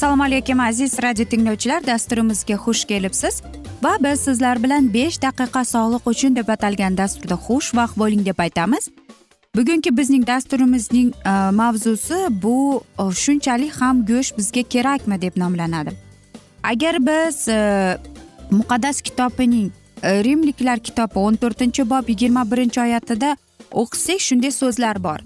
assalomu alaykum aziz radio tinglovchilar dasturimizga xush kelibsiz. Va biz sizlar bilan besh daqiqa sog'liq uchun deb atalgan dasturda xushvaqt bo'ling deb aytamiz. Bugungi bizning dasturimizning e, mavzusi bu e, shunchalik ham go'sht bizga kerakmi deb nomlanadi. Agar biz e, muqaddas kitobining Э, rimliklar kitobi o'n to'rtinchi bob yigirma birinchi oyatida o'qisak shunday so'zlar bor.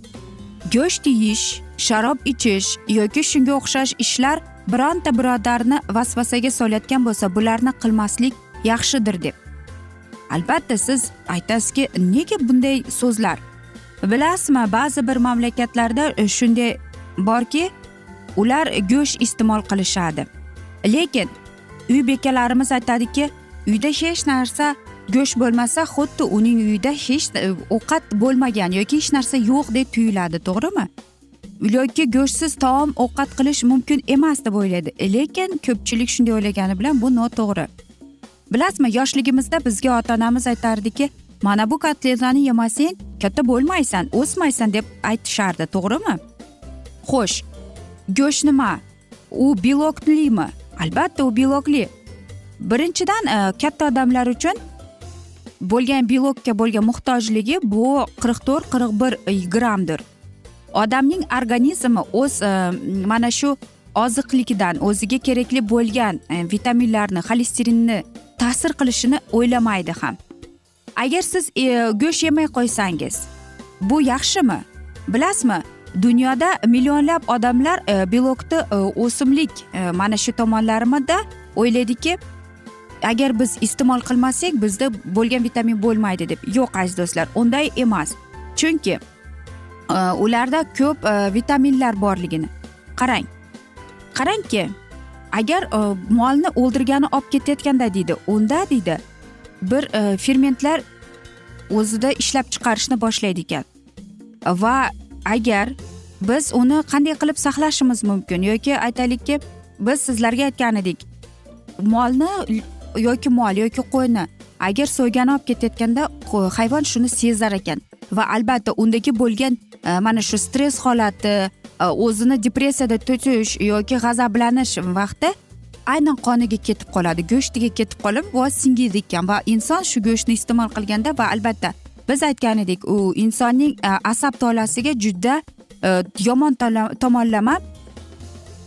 Go'sht yeyish sharob ichish yoki shunga o'xshash ishlar bironta birodarni vasvasaga solayotgan bo'lsa bularni qilmaslik yaxshidir deb. Albatta siz aytasizki nega bunday so'zlar? Bilasizmi ba'zi bir mamlakatlarda e, shunday borki ular go'sht iste'mol qilishadi. Lekin uy bekalarimiz aytadiki uyda hech narsa go'sht bo'lmasa xuddi uning uyida hech e, ovqat bo'lmagan yoki hech narsa yo'qdek tuyuladi to'g'rimi? Yoki go'shtsiz taom ovqat qilish mumkin emas deb o'ylaydi. Lekin ko'pchilik shunday o'ylagani bilan bu noto'g'ri. Bilasizmi yoshligimizda bizga ota onamiz aytardiki mana bu kotletani yemasang katta bo'lmaysan o'smaysan deb aytishardi to'g'rimi? Xo'sh go'sht nima? U beloklimi albatta u belokli birinchidan e, katta odamlar uchun bo'lgan belokka bo'lgan muhtojligi bu qirq to'rt qirq bir grammdir odamning organizmi o'z e, mana shu oziqlikdan o'ziga kerakli bo'lgan e, vitaminlarni xolesterinni ta'sir qilishini o'ylamaydi ham. Agar siz e, go'sht yemay qo'ysangiz bu yaxshimi? Bilasizmi? Dunyoda millionlab odamlar belokni o'simlik mana shu tomonlarimida o'ylaydiki agar biz iste'mol qilmasak bizda bo'lgan vitamin bo'lmaydi deb. Yo'q aziz do'stlar unday emas. Chunki e, ularda ko'p e, vitaminlar borligini. Qarang. Qarangki agar e, molni o'ldirgani olib ketayotganda deydi unda deydi bir fermentlar o'zida ishlab chiqarishni boshlaydi ekan. Va agar biz uni qanday qilib saqlashimiz mumkin yoki aytaylikki biz sizlarga aytgan edik molni yoki mol yoki qo'yni agar so'ygani olib ketayotganda hayvon shuni sezar ekan. Va albatta undagi bo'lgan e, mana shu stress holati e, o'zini depressiyada tutish yoki g'azablanish vaqti aynan qoniga ketib qoladi go'shtiga ketib qolib va singidi ekan va inson shu go'shtni iste'mol qilganda va albatta biz aytgan edik u insonning e, asab tolasiga juda yomon tomonlama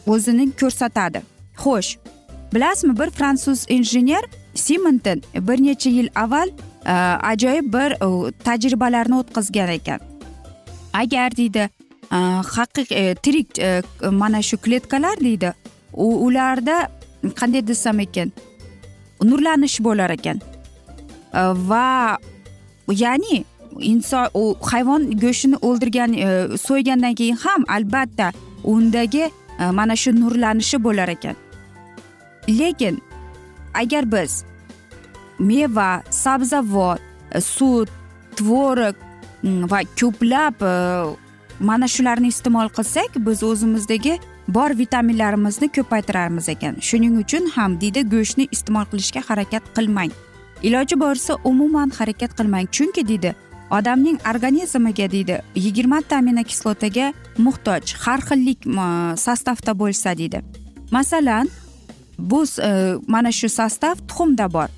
o'zini ko'rsatadi. Xo'sh. Bilasizmi bir fransuz injener simonton bir necha yil avval e, ajoyib bir tajribalarni o'tkazgan ekan. Agar deydi e, haqiqiy e, tirik mana shu kletkalar deydi ularda qanday desam ekan nurlanish bo'lar ekan. Va ya'ni inson u hayvon go'shtini o'ldirgan so'ygandan keyin ham albatta undagi mana shu nurlanishi bo'lar ekan. Lekin agar biz meva sabzavot e, sut tvorog mm, va ko'plab e, mana shularni iste'mol qilsak biz o'zimizdagi bor vitaminlarimizni ko'paytiramiz ekan. Shuning uchun ham deydi go'shtni iste'mol qilishga harakat qilmang. Iloji boricha umuman harakat qilmang. Chunki deydi odamning organizmiga deydi yigirmata aminokislotaga muhtoj har xillik sostavda bo'lsa deydi. Masalan bu e, mana shu sostav tuxumda bor.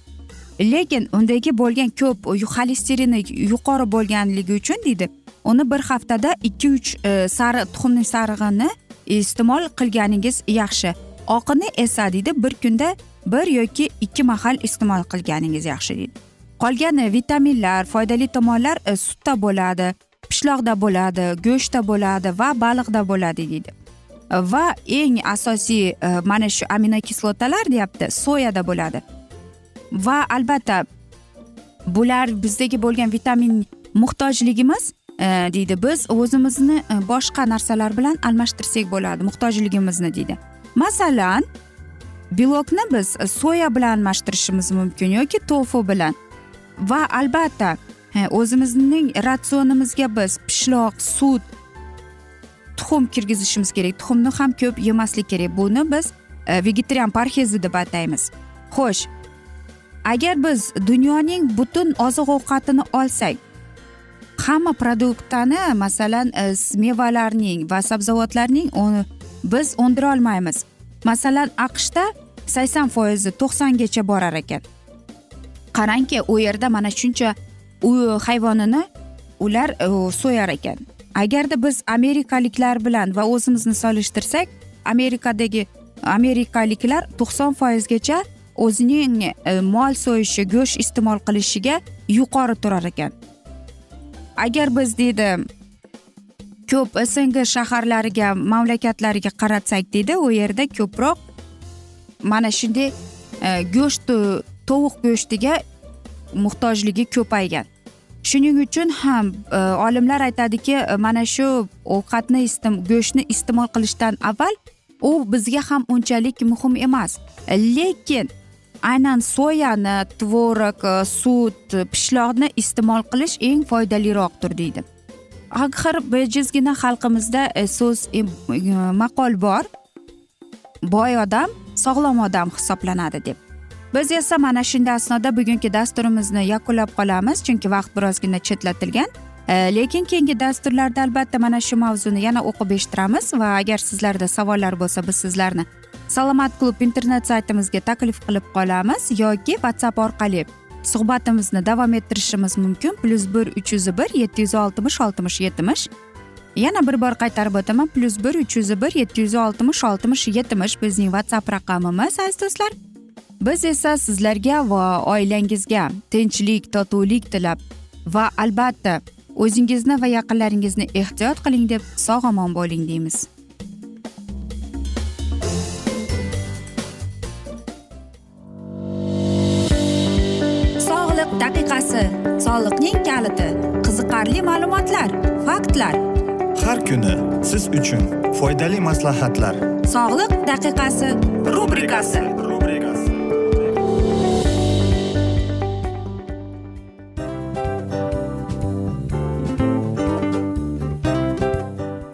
Lekin undagi bo'lgan ko'p xolesterini yuqori bo'lganligi uchun deydi uni bir haftada ikki uch e, sari tuxumning sarig'ini iste'mol qilganingiz yaxshi. Oqini esa deydi bir kunda bir yoki ikki mahal iste'mol qilganingiz yaxshi deydi. Qolgan e, vitaminlar foydali tomonlar e, sutda bo'ladi pishloqda bo'ladi go'shtda bo'ladi va baliqda bo'ladi deydi. Va eng asosiy e, mana shu aminokislotalar deyapti soyada bo'ladi. Va albatta bular bizdagi bo'lgan vitamin muhtojligimiz e, deydi. Biz o'zimizni e, boshqa narsalar bilan almashtirsak bo'ladi muhtojligimizni deydi. Masalan belokni biz soya bilan almashtirishimiz mumkin yoki tofu bilan. Va albatta o'zimizning ratsionimizga biz pishloq sut tuxum kirgizishimiz kerak. Tuxumni ham ko'p yemaslik kerak. Buni biz e, vegetarian parhezi deb ataymiz. Xo'sh agar biz dunyoning butun oziq ovqatini olsak hamma produktani masalan e, mevalarning va sabzavotlarning biz o'ndira olmaymiz. Masalan aqshda sakson foizi to'qsongacha borar ekan. Qarangki u yerda mana shuncha u hayvonini ular e, so'yar ekan. Agarda biz amerikaliklar bilan va o'zimizni solishtirsak amerikadagi amerikaliklar to'qson foizgacha o'zining e, mol so'yishi go'sht iste'mol qilishiga yuqori turar ekan. Agar biz deydi ko'p sng shaharlariga mamlakatlariga qaratsak deydi u yerda ko'proq mana shunday e, go'sht tovuq go'shtiga muhtojligi ko'paygan. Shuning uchun ham e, olimlar aytadiki e, mana shu ovqatni go'shtni iste'mol qilishdan avval u bizga ham unchalik muhim emas. Lekin aynan soyani tvorog e, sut pishloqni iste'mol qilish eng foydaliroqdir deydi. Axir bejizgina xalqimizda so'z maqol bor. Boy odam sog'lom odam hisoblanadi deb. Biz esa mana shunday asnoda bugungi dasturimizni yakunlab qolamiz chunki vaqt birozgina chetlatilgan. E, lekin keyingi dasturlarda albatta mana shu mavzuni yana o'qib eshittiramiz va agar sizlarda savollar bo'lsa biz sizlarni salomat klub internet saytimizga taklif qilib qolamiz yoki whatsapp orqali suhbatimizni davom ettirishimiz mumkin. Plyus bir uch yuz bir yetti yuz oltmish oltmish yetmish. Yana bir bor qaytarib o'taman. Plyus bir uch yuz bir yetti yuz oltmish oltmish yetmish bizning whatsapp raqamimiz aziz do'stlar. Biz esa sizlarga va oilangizga tinchlik totuvlik tilab va albatta o'zingizni va yaqinlaringizni ehtiyot qiling deb sog' omon bo'ling deymiz. Sog'liq daqiqasi soliqning kaliti qiziqarli ma'lumotlar faktlar. Har kuni siz uchun foydali maslahatlar. Sog'liq daqiqasi rubrikasi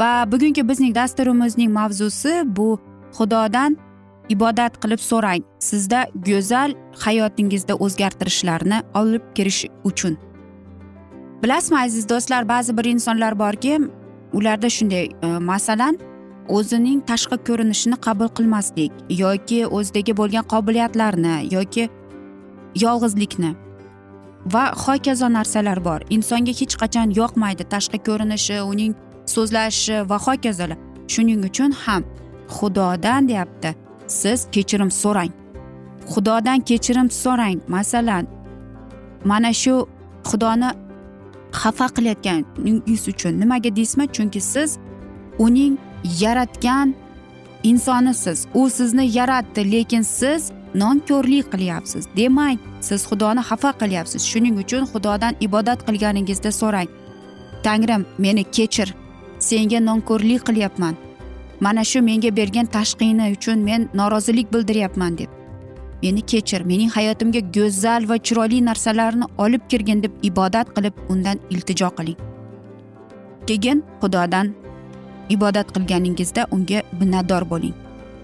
Va bugungi bizning dasturimizning mavzusi bu. Xudodan ibodat qilib so'rang. Sizda go'zal hayotingizda o'zgartirishlarni olib kirish uchun. Bilasizmi aziz do'stlar ba'zi bir insonlar borki ularda shunday e, masalan o'zining tashqi ko'rinishini qabul qilmaslik yoki o'zidagi bo'lgan qobiliyatlarni yoki yolg'izlikni va hokazo narsalar bor. Insonga hech qachon yoqmaydi tashqi ko'rinishi uning so'zlashi va hokazolar. Shuning uchun ham xudodan deyapti siz kechirim so'rang. Xudodan kechirim so'rang masalan mana shu xudoni xafa qilayotganingiz uchun nimaga deysizmi? Chunki siz uning yaratgan insonisiz. U sizni yaratdi lekin siz nonko'rlik qilyapsiz. Demak siz xudoni xafa qilyapsiz. Shuning uchun xudodan ibodat qilganingizda so'rang. Tangrim meni kechir. Senga nonko'rlik qilyapman. Mana shu menga bergan tashqini uchun men norozilik bildiryapman deb. Meni kechir mening hayotimga go'zal va chiroyli narsalarni olib kirgin deb ibodat qilib undan iltijo qiling. Keyin xudodan ibodat qilganingizda unga minnatdor bo'ling.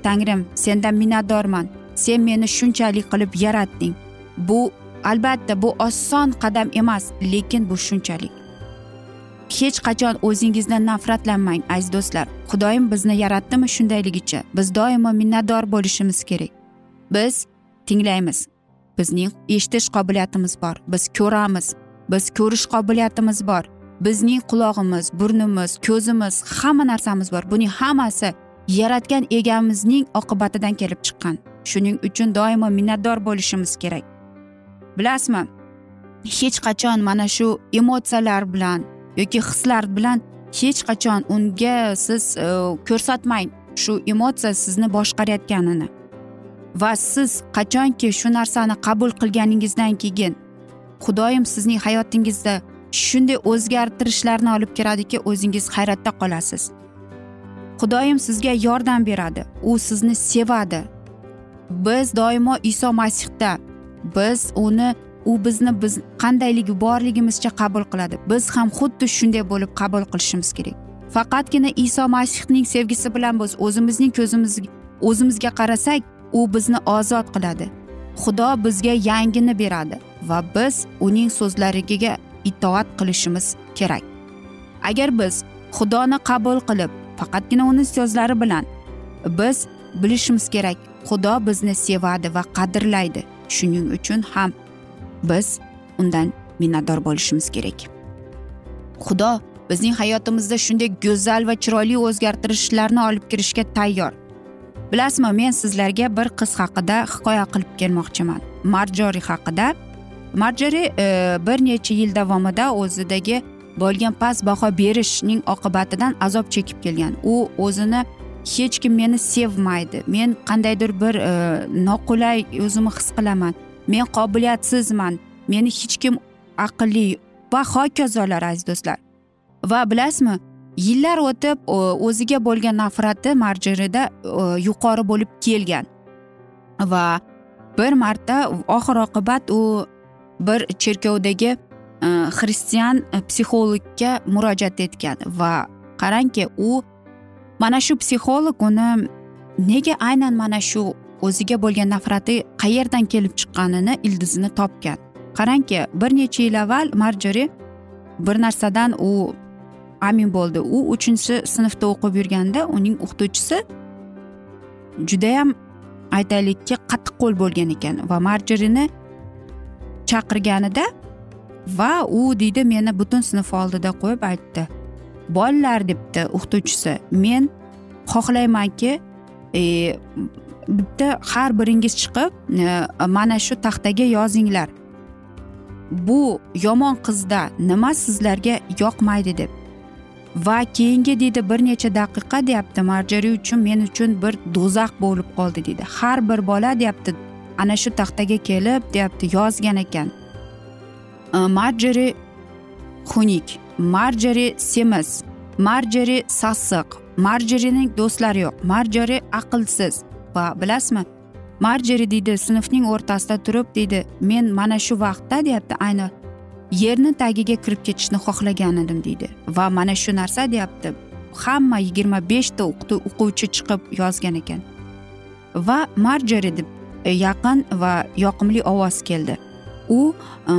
Tangrim sendan minnatdorman. Sen meni shunchalik qilib yaratding. Bu albatta bu oson qadam emas lekin bu shunchalik. Hech qachon o'zingizdan nafratlanmang aziz do'stlar. Xudoyim bizni yaratdimi shundayligicha biz doimo minnatdor bo'lishimiz kerak. Biz tinglaymiz. Bizning eshitish qobiliyatimiz bor. Biz ko'ramiz. Biz ko'rish qobiliyatimiz bor. Bizning qulog'imiz burnimiz ko'zimiz hamma narsamiz bor. Buning hammasi yaratgan egamizning oqibatidan kelib chiqqan. Shuning uchun doimo minnatdor bo'lishimiz kerak. Bilasizmi? Hech qachon mana shu emotsiyalar bilan yoki hislar bilan hech qachon unga siz e, ko'rsatmang shu emotsiya sizni boshqarayotganini. Va siz qachonki shu narsani qabul qilganingizdan keyin xudoyim sizning hayotingizda shunday o'zgartirishlarni olib kiradiki o'zingiz hayratda qolasiz. Xudoyim sizga yordam beradi. U sizni sevadi. Biz doimo iso masihda biz uni u bizni biz qandayligi borligimizcha qabul qiladi. Biz ham xuddi shunday bo'lib qabul qilishimiz kerak. Faqatgina iso masihning sevgisi bilan biz o'zimizning ko'zimiz o'zimizga qarasak u bizni ozod qiladi. Xudo bizga yangini beradi va biz uning so'zlariga itoat qilishimiz kerak. Agar biz xudoni qabul qilib faqatgina uni so'zlari bilan biz bilishimiz kerak xudo bizni sevadi va qadrlaydi. Shuning uchun ham biz undan minnatdor bo'lishimiz kerak. Xudo bizning hayotimizda shunday go'zal va chiroyli o'zgartirishlarni olib kirishga tayyor. Bilasizmi men sizlarga bir qiz haqida hikoya qilib kelmoqchiman. Marjori haqida. Marjori e, bir necha yil davomida o'zidagi bo'lgan past baho berishning oqibatidan azob chekib kelgan. U o'zini hech kim meni sevmaydi. Men qandaydir bir e, noqulay o'zimni his qilaman. Men qobiliyatsizman. Meni hech kim aqlli va hokazolar aziz do'stlar. Va bilasizmi yillar o'tib o'ziga bo'lgan nafrati marjirida yuqori bo'lib kelgan. Va bir marta oxir oqibat u bir cherkovdagi e, xristian psixologga murojaat etgan. Va qarangki u mana shu psixolog uni nega aynan mana shu o'ziga bo'lgan nafrati qayerdan kelib chiqqanini ildizini topgan. Qarangki bir necha yil avval marjori bir narsadan u amin bo'ldi. U uchinchi sinfda o'qib yurganda uning o'qituvchisi judayam aytaylikki qattiqqo'l bo'lgan ekan va marjorini chaqirganida va u deydi meni butun sinf oldida qo'yib aytdi bolalar debdi o'qituvchisi. Men xohlaymanki e, bitta har biringiz chiqib e, mana shu taxtaga yozinglar. Bu yomon qizda nima sizlarga yoqmaydi deb. Va keyingi deydi bir necha daqiqa deyapti marjari uchun men uchun bir do'zax bo'lib qoldi deydi. Har bir bola deyapti ana shu taxtaga kelib deyapti yozgan ekan. E, marjari xunuk marjari semiz marjari sassiq marjarining do'stlari yo'q marjari aqlsiz va bilasizmi? Marjeri deydi sinfning o'rtasida turib deydi men mana shu vaqtda deyapti ayni yerni tagiga kirib ketishni xohlagan edim deydi. Va mana shu narsa deyapti. Hamma yigirma beshta o'quvchi chiqib yozgan ekan. Va marjeri deb e, yaqin va yoqimli ovoz keldi. U e,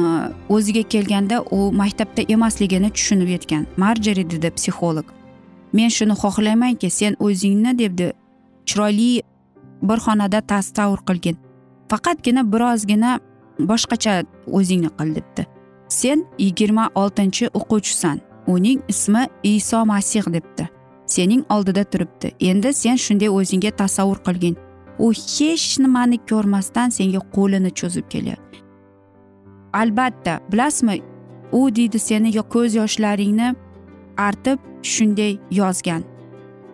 o'ziga kelganda u maktabda emasligini tushunib yetgan. Marjeri dedi psixolog men shuni xohlaymanki sen o'zingni debdi. Chiroyli bir xonada tasavvur qilgin. Faqatgina birozgina boshqacha o'zingni qil debdi. Sen yigirma oltinchi o'quvchisan. Uning ismi iso masih debdi. Sening oldida turibdi. Endi sen shunday o'zingga tasavvur qilgin. U hech nimani ko'rmasdan senga qo'lini cho'zib kelyapti albatta bilasizmi u deydi seni ko'z yoshlaringni artib shunday yozgan.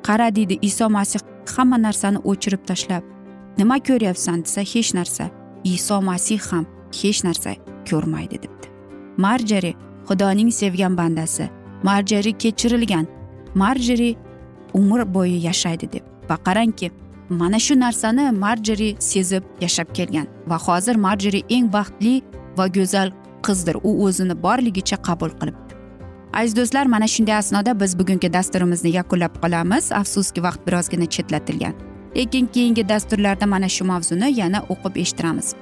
Qara deydi iso masih hamma narsani o'chirib tashlab nima ko'ryapsan? desa hech narsa. Iso masih ham hech narsa ko'rmaydi debdi. Marjari xudoning sevgan bandasi. Marjari kechirilgan. Marjari umr bo'yi yashaydi deb. Va qarangki mana shu narsani marjari sezib yashab kelgan. Va hozir marjari eng baxtli va go'zal qizdir. U o'zini borligicha qabul qilib aziz do'stlar mana shunday asnoda biz bugungi dasturimizni yakunlab qolamiz. Afsuski vaqt birozgina chetlatilgan. Lekin keyingi dasturlarda mana shu mavzuni yana o'qib eshittiramiz.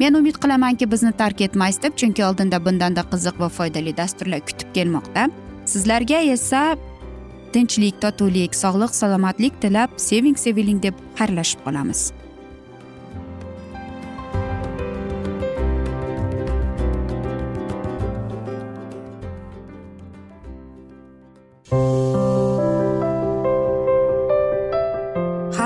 Men umid qilamanki bizni tark etmaysiz deb chunki oldinda bundanda qiziq va foydali dasturlar kutib kelmoqda. Sizlarga esa tinchlik totuvlik sog'lik salomatlik tilab seving seviling deb xayrlashib qolamiz.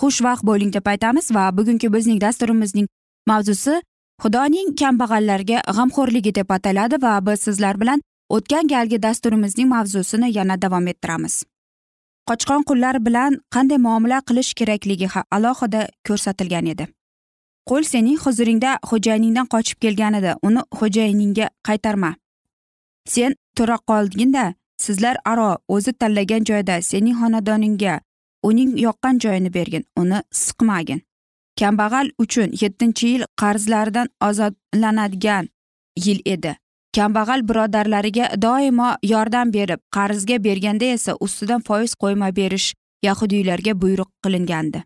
xushvaqt bo'ling deb aytamiz va bugungi bizning dasturimizning mavzusi xudoning kambag'allarga g'amxo'rligi deb ataladi va biz sizlar bilan o'tgan galgi dasturimizning mavzusini yana davom ettiramiz. Qochqon qullar bilan qanday muomala qilish kerakligi alohida ko'rsatilgan edi. Qo'l sening huzuringda xo'jayiningdan qochib kelganida uni xo'jayiningga qaytarma. Sen tura qolginda sizlar aro o'zi tanlagan joyda sening xonadoningga uning yoqqan joyini bergin uni siqmagin. Kambag'al uchun yettinchi yil qarzlaridan ozodlanadigan yil edi. Kambag'al birodarlariga doimo yordam berib qarzga berganda esa ustidan foiz qo'yma berish yahudiylarga buyruq qilingandi.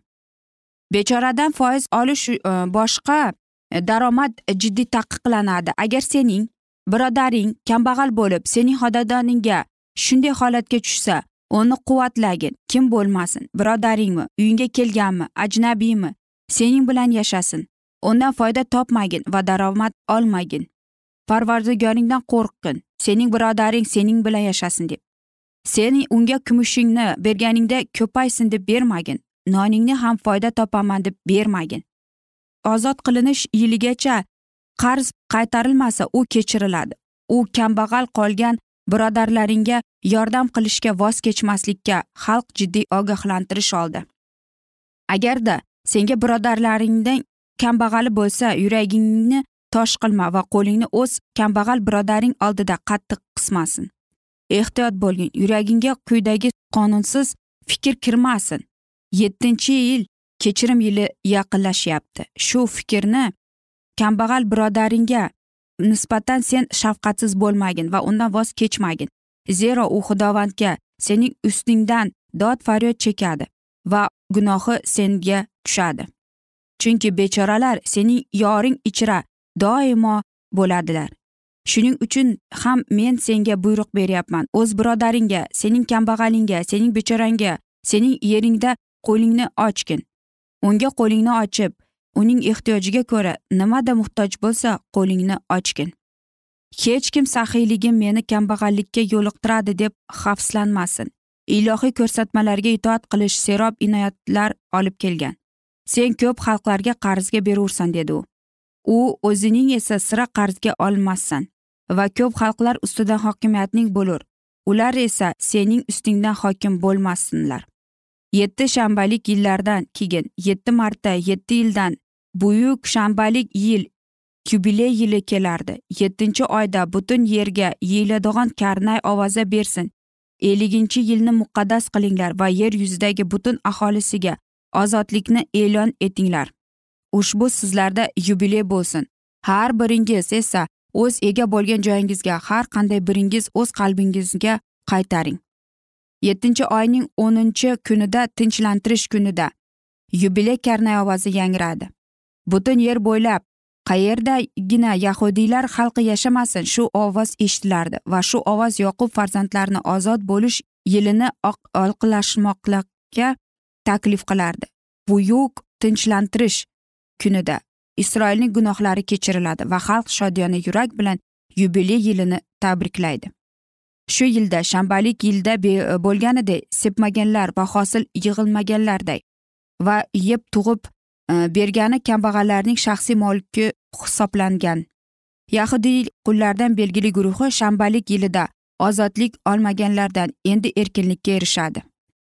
Bechoradan foiz olish e, boshqa e, daromad jiddiy taqiqlanadi. Agar sening birodaring kambag'al bo'lib sening xonadoningga shunday holatga tushsa uni quvvatlagin kim bo'lmasin birodaringmi uyingga kelganmi ajnabiymi sening bilan yashasin. Undan foyda topmagin va daromad olmagin. Parvardigoringdan qo'rqqin sening birodaring sening bilan yashasin deb. Sen unga kumushingni berganingda ko'paysin deb bermagin noningni ham foyda topaman deb bermagin. Ozod qilinish yiligacha qarz qaytarilmasa u kechiriladi. U kambag'al qolgan birodarlaringga yordam qilishga voz kechmaslikka xalq jiddiy ogohlantirish oldi. Agarda senga birodarlaringdan kambag'ali bo'lsa yuragingni tosh qilma va qo'lingni o'z kambag'al birodaring oldida qattiq qismasin. Ehtiyot bo'lgin yuragingga quyidagi qonunsiz fikr kirmasin. Yettinchi yil kechirim yili yaqinlashyapti. Shu fikrni kambag'al birodaringga nisbatan sen shafqatsiz bo'lmagin va undan voz kechmagin. Zero u xudovandga sening ustingdan dod faryod chekadi va gunohi senga tushadi. Chunki bechoralar sening yoring ichra doimo bo'ladilar. Shuning uchun ham men senga buyruq beryapman. O'z birodaringga sening kambag'alingga sening bechorangga sening yeringda qo'lingni ochgin. Unga qo'lingni ochib uning ehtiyojiga ko'ra nimada muhtoj bo'lsa qo'lingni ochgin. Hech kim saxiyligim meni kambag'allikka yo'liqtiradi deb xavfslanmasin ilohiy ko'rsatmalarga itoat qilish serob inoyatlar olib kelgan. Sen ko'p xalqlarga qarzga berursan dedi u. U o'zining esa sira qarzga olmassan va ko'p xalqlar ustidan hokimiyatning bo'lur. Ular esa sening ustingdan hokim bo'lmasinlar yetti shanbalik yillardan keyin yetti marta yetti yildan buyuk shanbalik yil yubiley yili kelardi. Yettinchi oyda butun yerga yeyiladigan karnay ovoza bersin. Elliginchi yilni muqaddas qilinglar va yer yuzidagi butun aholisiga ozodlikni e'lon etinglar. Ushbu sizlarda yubiley bo'lsin. Har biringiz esa o'z ega bo'lgan joyingizga har qanday biringiz o'z qalbingizga qaytaring. Yettinchi oyning o'ninchi kunida tinchlantirish kunida. Yubiley karnay ovozi yangradi butun yer bo'ylab qayerdagina yahudiylar xalqi yashamasin shu ovoz eshitilardi va shu ovoz yoqub farzandlarini ozod bo'lish yilini olqilashmoqlikka taklif qilardi. Buyuk tinchlantirish kunida isroilning gunohlari kechiriladi va xalq shodiyona yurak bilan yubiley yilini tabriklaydi. Shu yilda shanbalik yilda bo'lganidek sepmaganlar va hosil yig'ilmaganlarday va yeb tug'ib Э, bergani kambag'allarning shaxsiy mulki hisoblangan. Yahudiy qullardan belgili guruhi shanbalik yilida ozodlik olmaganlardan endi erkinlikka erishadi.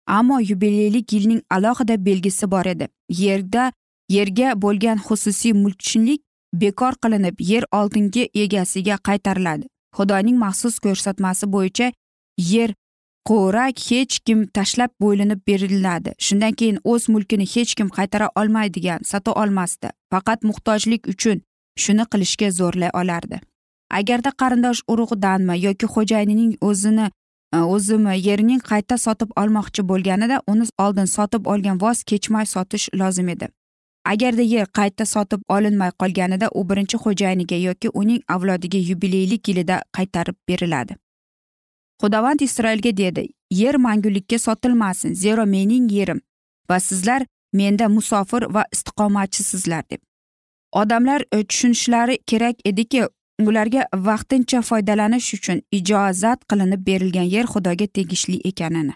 Ammo yubileylik yilning alohida belgisi bor edi. Yerda yerga bo'lgan xususiy mulkchilik bekor qilinib yer oldingi egasiga qaytariladi. Xudoning maxsus ko'rsatmasi bo'yicha yer qo'rak hech kim tashlab bo'linib beriladi. Shundan keyin o'z mulkini hech kim qaytara olmaydigan sota olmasdi. Faqat muhtojlik uchun shuni qilishga zo'rlay olardi. Agarda qarindosh urug'danmi yoki xo'jayinining o'zini e, o'zimi yerning qayta sotib olmoqchi bo'lganida uni oldin sotib olgan voz kechmay sotish lozim edi. Agarda yer qayta sotib olinmay qolganida u birinchi xo'jayiniga yoki uning avlodiga yubileylik yilida qaytarib beriladi. Xudovand isroilga dedi yer mangulikka sotilmasin zero mening yerim va sizlar menda musofir va istiqomatchisizlar deb. Odamlar e, tushunishlari kerak ediki ularga vaqtincha foydalanish uchun ijozat qilinib berilgan yer xudoga tegishli ekanini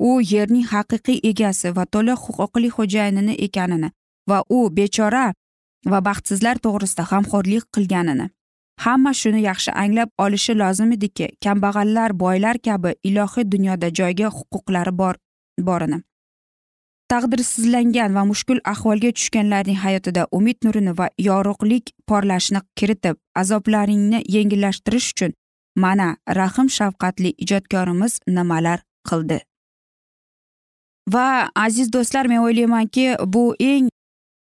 u yerning haqiqiy egasi va to'la huquqli xo'jayinini ekanini va u bechora va baxtsizlar to'g'risida g'amxo'rlik qilganini hamma shuni yaxshi anglab olishi lozim ediki kambag'allar boylar kabi ilohiy dunyoda joyga huquqlari bor borini. Taqdirsizlangan va mushkul ahvolga tushganlarning hayotida umid nurini va yorug'lik porlashini kiritib azoblaringni yengillashtirish uchun mana rahm shafqatli ijodkorimiz nimalar qildi? Va aziz do'stlar men o'ylaymanki bu eng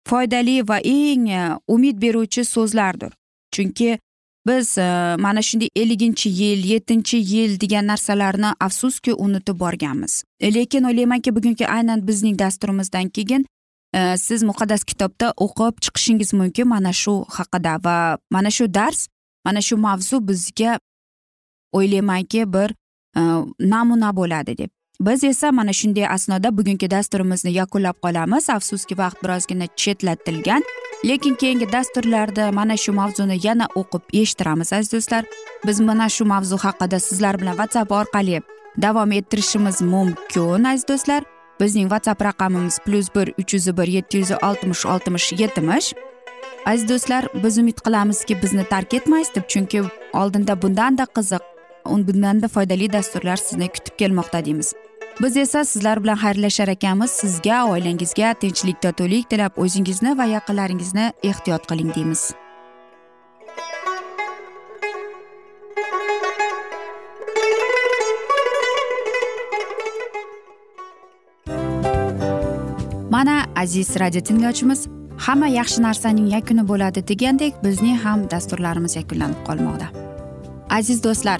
foydali va eng e, umid beruvchi so'zlardir. Chunki biz e, mana shunday elliginchi yil yettinchi yil degan narsalarni afsuski unutib borganmiz. Lekin o'ylaymanki bugungi aynan bizning dasturimizdan keyin e, siz muqaddas kitobda o'qib chiqishingiz mumkin mana shu haqida va mana shu dars mana shu mavzu bizga o'ylaymanki bir e, namuna bo'ladi deb. Biz esa mana shunday asnoda bugungi dasturimizni yakunlab qolamiz. Afsuski vaqt birozgina chetlatilgan lekin keyingi dasturlarda mana shu mavzuni yana o'qib eshittiramiz aziz do'stlar. Biz mana shu mavzu haqida sizlar bilan whatsapp orqali davom ettirishimiz mumkin aziz do'stlar. Bizning whatsapp raqamimiz plyus bir uch yuz bir yetti yuz oltmish oltmish yetmish. Aziz do'stlar biz umid qilamizki bizni tark etmaysiz deb chunki oldinda bundanda qiziq bundanda foydali dasturlar sizni kutib kelmoqda deymiz. Biz esa sizlar bilan xayrlashar ekanmiz. Sizga oilangizga tinchlik totuvlik tilab o'zingizni va yaqinlaringizni ehtiyot qiling deymiz. Mana aziz radio tinglovchimiz hamma yaxshi narsaning yakuni bo'ladi degandek bizning ham dasturlarimiz yakunlanib qolmoqda. Aziz do'stlar